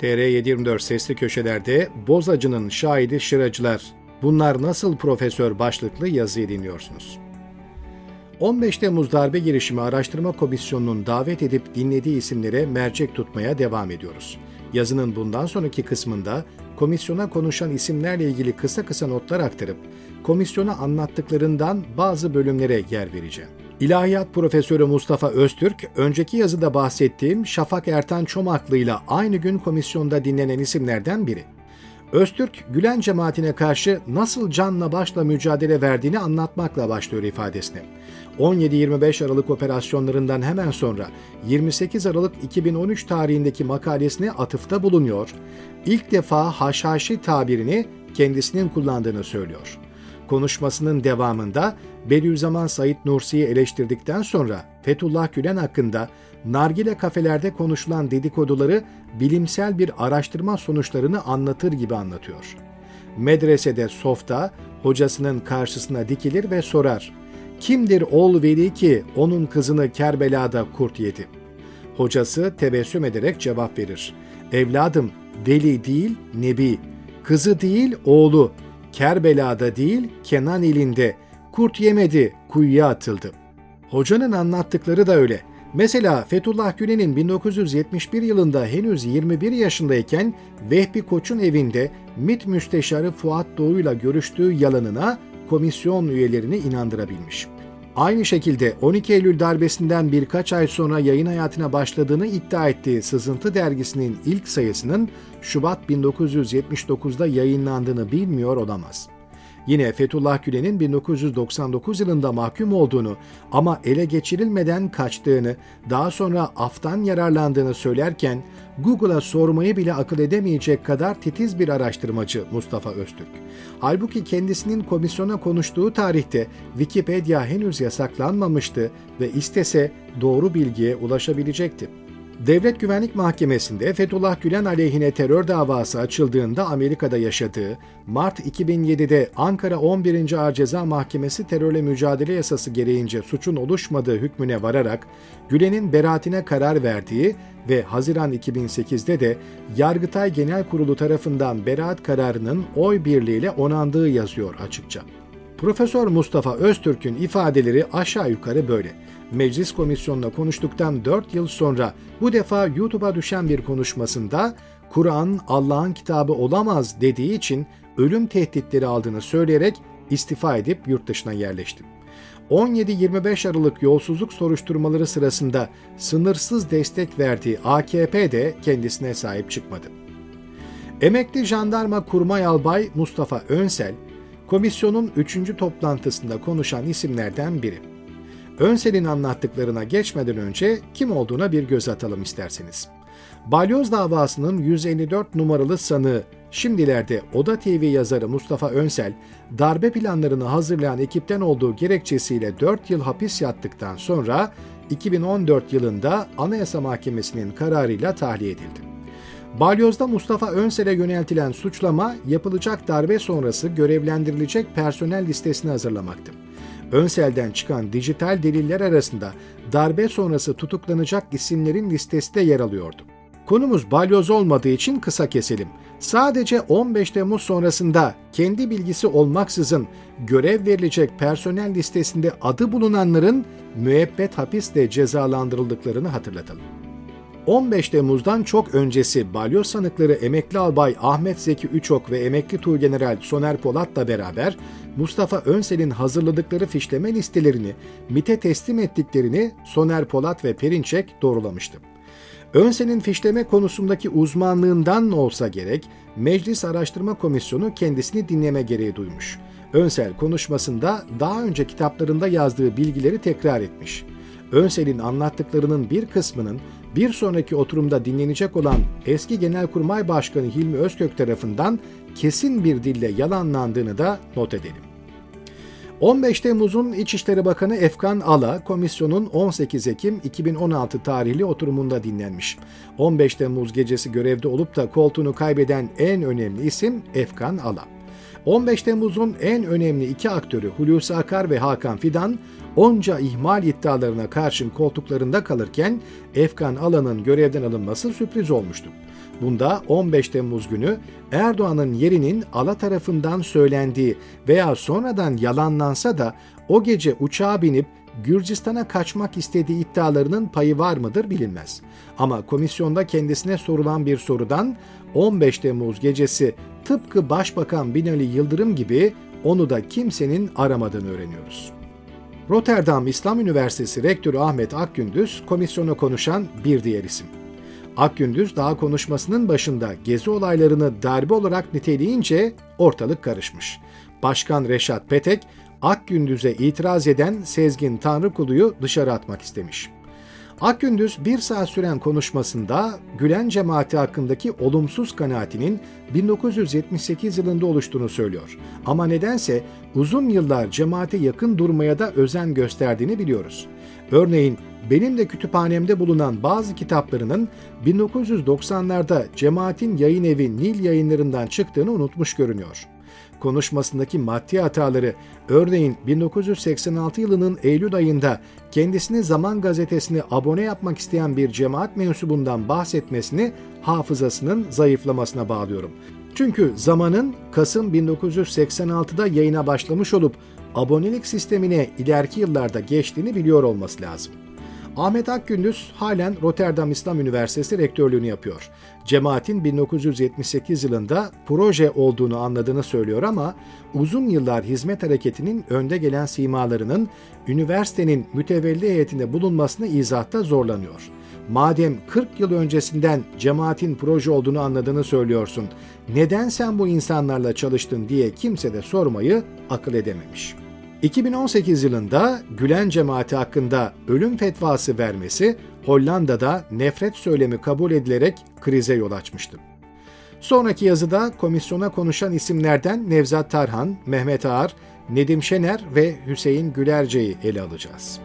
TR724 sesli köşelerde Bozacı'nın şahidi şıracılar. Bunlar nasıl profesör başlıklı yazıyı dinliyorsunuz. 15 Temmuz darbe girişimi araştırma komisyonunun davet edip dinlediği isimlere mercek tutmaya devam ediyoruz. Yazının bundan sonraki kısmında komisyona konuşan isimlerle ilgili kısa kısa notlar aktarıp komisyona anlattıklarından bazı bölümlere yer vereceğim. İlahiyat Profesörü Mustafa Öztürk, önceki yazıda bahsettiğim Şafak Ertan Çomaklı ile aynı gün komisyonda dinlenen isimlerden biri. Öztürk, Gülen cemaatine karşı nasıl canla başla mücadele verdiğini anlatmakla başlıyor ifadesine. 17-25 Aralık operasyonlarından hemen sonra 28 Aralık 2013 tarihindeki makalesine atıfta bulunuyor, ilk defa haşhaşi tabirini kendisinin kullandığını söylüyor. Konuşmasının devamında Bediüzzaman Said Nursi'yi eleştirdikten sonra Fethullah Gülen hakkında nargile kafelerde konuşulan dedikoduları bilimsel bir araştırma sonuçlarını anlatır gibi anlatıyor. Medresede softa hocasının karşısına dikilir ve sorar. Kimdir oğul veli ki onun kızını Kerbela'da kurt yedi? Hocası tebessüm ederek cevap verir. Evladım veli değil nebi, kızı değil oğlu, Kerbela'da değil Kenan ilinde, kurt yemedi kuyuya atıldı. Hocanın anlattıkları da öyle. Mesela Fethullah Gülen'in 1971 yılında henüz 21 yaşındayken Vehbi Koç'un evinde MİT Müsteşarı Fuat Doğu'yla görüştüğü yalanına komisyon üyelerini inandırabilmiş. Aynı şekilde 12 Eylül darbesinden birkaç ay sonra yayın hayatına başladığını iddia ettiği Sızıntı dergisinin ilk sayısının Şubat 1979'da yayınlandığını bilmiyor olamaz. Yine Fethullah Gülen'in 1999 yılında mahkum olduğunu ama ele geçirilmeden kaçtığını, daha sonra aftan yararlandığını söylerken Google'a sormayı bile akıl edemeyecek kadar titiz bir araştırmacı Mustafa Öztürk. Halbuki kendisinin komisyona konuştuğu tarihte Wikipedia henüz yasaklanmamıştı ve istese doğru bilgiye ulaşabilecekti. Devlet Güvenlik Mahkemesi'nde Fethullah Gülen aleyhine terör davası açıldığında Amerika'da yaşadığı, Mart 2007'de Ankara 11. Ağır Ceza Mahkemesi terörle mücadele yasası gereğince suçun oluşmadığı hükmüne vararak Gülen'in beraatine karar verdiği ve Haziran 2008'de de Yargıtay Genel Kurulu tarafından beraat kararının oy birliğiyle onandığı yazıyor açıkça. Profesör Mustafa Öztürk'ün ifadeleri aşağı yukarı böyle meclis komisyonuna konuştuktan 4 yıl sonra bu defa YouTube'a düşen bir konuşmasında Kur'an Allah'ın kitabı olamaz dediği için ölüm tehditleri aldığını söyleyerek istifa edip yurt dışına yerleşti. 17-25 Aralık yolsuzluk soruşturmaları sırasında sınırsız destek verdiği AKP de kendisine sahip çıkmadı. Emekli jandarma kurmay albay Mustafa Önsel, komisyonun 3. toplantısında konuşan isimlerden biri. Önsel'in anlattıklarına geçmeden önce kim olduğuna bir göz atalım isterseniz. Balyoz davasının 154 numaralı sanığı, şimdilerde Oda TV yazarı Mustafa Önsel, darbe planlarını hazırlayan ekipten olduğu gerekçesiyle 4 yıl hapis yattıktan sonra 2014 yılında Anayasa Mahkemesi'nin kararıyla tahliye edildi. Balyoz'da Mustafa Önsel'e yöneltilen suçlama yapılacak darbe sonrası görevlendirilecek personel listesini hazırlamaktı. Önsel'den çıkan dijital deliller arasında darbe sonrası tutuklanacak isimlerin listesi de yer alıyordu. Konumuz balyoz olmadığı için kısa keselim. Sadece 15 Temmuz sonrasında kendi bilgisi olmaksızın görev verilecek personel listesinde adı bulunanların müebbet hapisle cezalandırıldıklarını hatırlatalım. 15 Temmuz'dan çok öncesi balyoz sanıkları emekli albay Ahmet Zeki Üçok ve emekli Tuğgeneral Soner Polat'la beraber Mustafa Önsel'in hazırladıkları fişleme listelerini MIT'e teslim ettiklerini Soner Polat ve Perinçek doğrulamıştı. Önsel'in fişleme konusundaki uzmanlığından olsa gerek, Meclis Araştırma Komisyonu kendisini dinleme gereği duymuş. Önsel konuşmasında daha önce kitaplarında yazdığı bilgileri tekrar etmiş. Önsel'in anlattıklarının bir kısmının bir sonraki oturumda dinlenecek olan eski Genelkurmay Başkanı Hilmi Özkök tarafından kesin bir dille yalanlandığını da not edelim. 15 Temmuz'un İçişleri Bakanı Efkan Ala, komisyonun 18 Ekim 2016 tarihli oturumunda dinlenmiş. 15 Temmuz gecesi görevde olup da koltuğunu kaybeden en önemli isim Efkan Ala. 15 Temmuz'un en önemli iki aktörü Hulusi Akar ve Hakan Fidan, onca ihmal iddialarına karşın koltuklarında kalırken Efkan Alan'ın görevden alınması sürpriz olmuştu. Bunda 15 Temmuz günü Erdoğan'ın yerinin ala tarafından söylendiği veya sonradan yalanlansa da o gece uçağa binip Gürcistan'a kaçmak istediği iddialarının payı var mıdır bilinmez. Ama komisyonda kendisine sorulan bir sorudan 15 Temmuz gecesi tıpkı Başbakan Binali Yıldırım gibi onu da kimsenin aramadığını öğreniyoruz. Rotterdam İslam Üniversitesi Rektörü Ahmet Akgündüz komisyona konuşan bir diğer isim. Akgündüz daha konuşmasının başında gezi olaylarını darbe olarak niteleyince ortalık karışmış. Başkan Reşat Petek, Akgündüz'e itiraz eden Sezgin Tanrıkulu'yu dışarı atmak istemiş. Akgündüz bir saat süren konuşmasında Gülen cemaati hakkındaki olumsuz kanaatinin 1978 yılında oluştuğunu söylüyor. Ama nedense uzun yıllar cemaate yakın durmaya da özen gösterdiğini biliyoruz. Örneğin benim de kütüphanemde bulunan bazı kitaplarının 1990'larda cemaatin yayın evi Nil yayınlarından çıktığını unutmuş görünüyor konuşmasındaki maddi hataları, örneğin 1986 yılının Eylül ayında kendisini Zaman Gazetesi'ne abone yapmak isteyen bir cemaat mensubundan bahsetmesini hafızasının zayıflamasına bağlıyorum. Çünkü Zaman'ın Kasım 1986'da yayına başlamış olup abonelik sistemine ileriki yıllarda geçtiğini biliyor olması lazım. Ahmet Akgündüz halen Rotterdam İslam Üniversitesi rektörlüğünü yapıyor. Cemaatin 1978 yılında proje olduğunu anladığını söylüyor ama uzun yıllar hizmet hareketinin önde gelen simalarının üniversitenin mütevelli heyetinde bulunmasını izahta zorlanıyor. Madem 40 yıl öncesinden cemaatin proje olduğunu anladığını söylüyorsun, neden sen bu insanlarla çalıştın diye kimse de sormayı akıl edememiş.'' 2018 yılında Gülen cemaati hakkında ölüm fetvası vermesi Hollanda'da nefret söylemi kabul edilerek krize yol açmıştı. Sonraki yazıda komisyona konuşan isimlerden Nevzat Tarhan, Mehmet Ağar, Nedim Şener ve Hüseyin Gülerce'yi ele alacağız.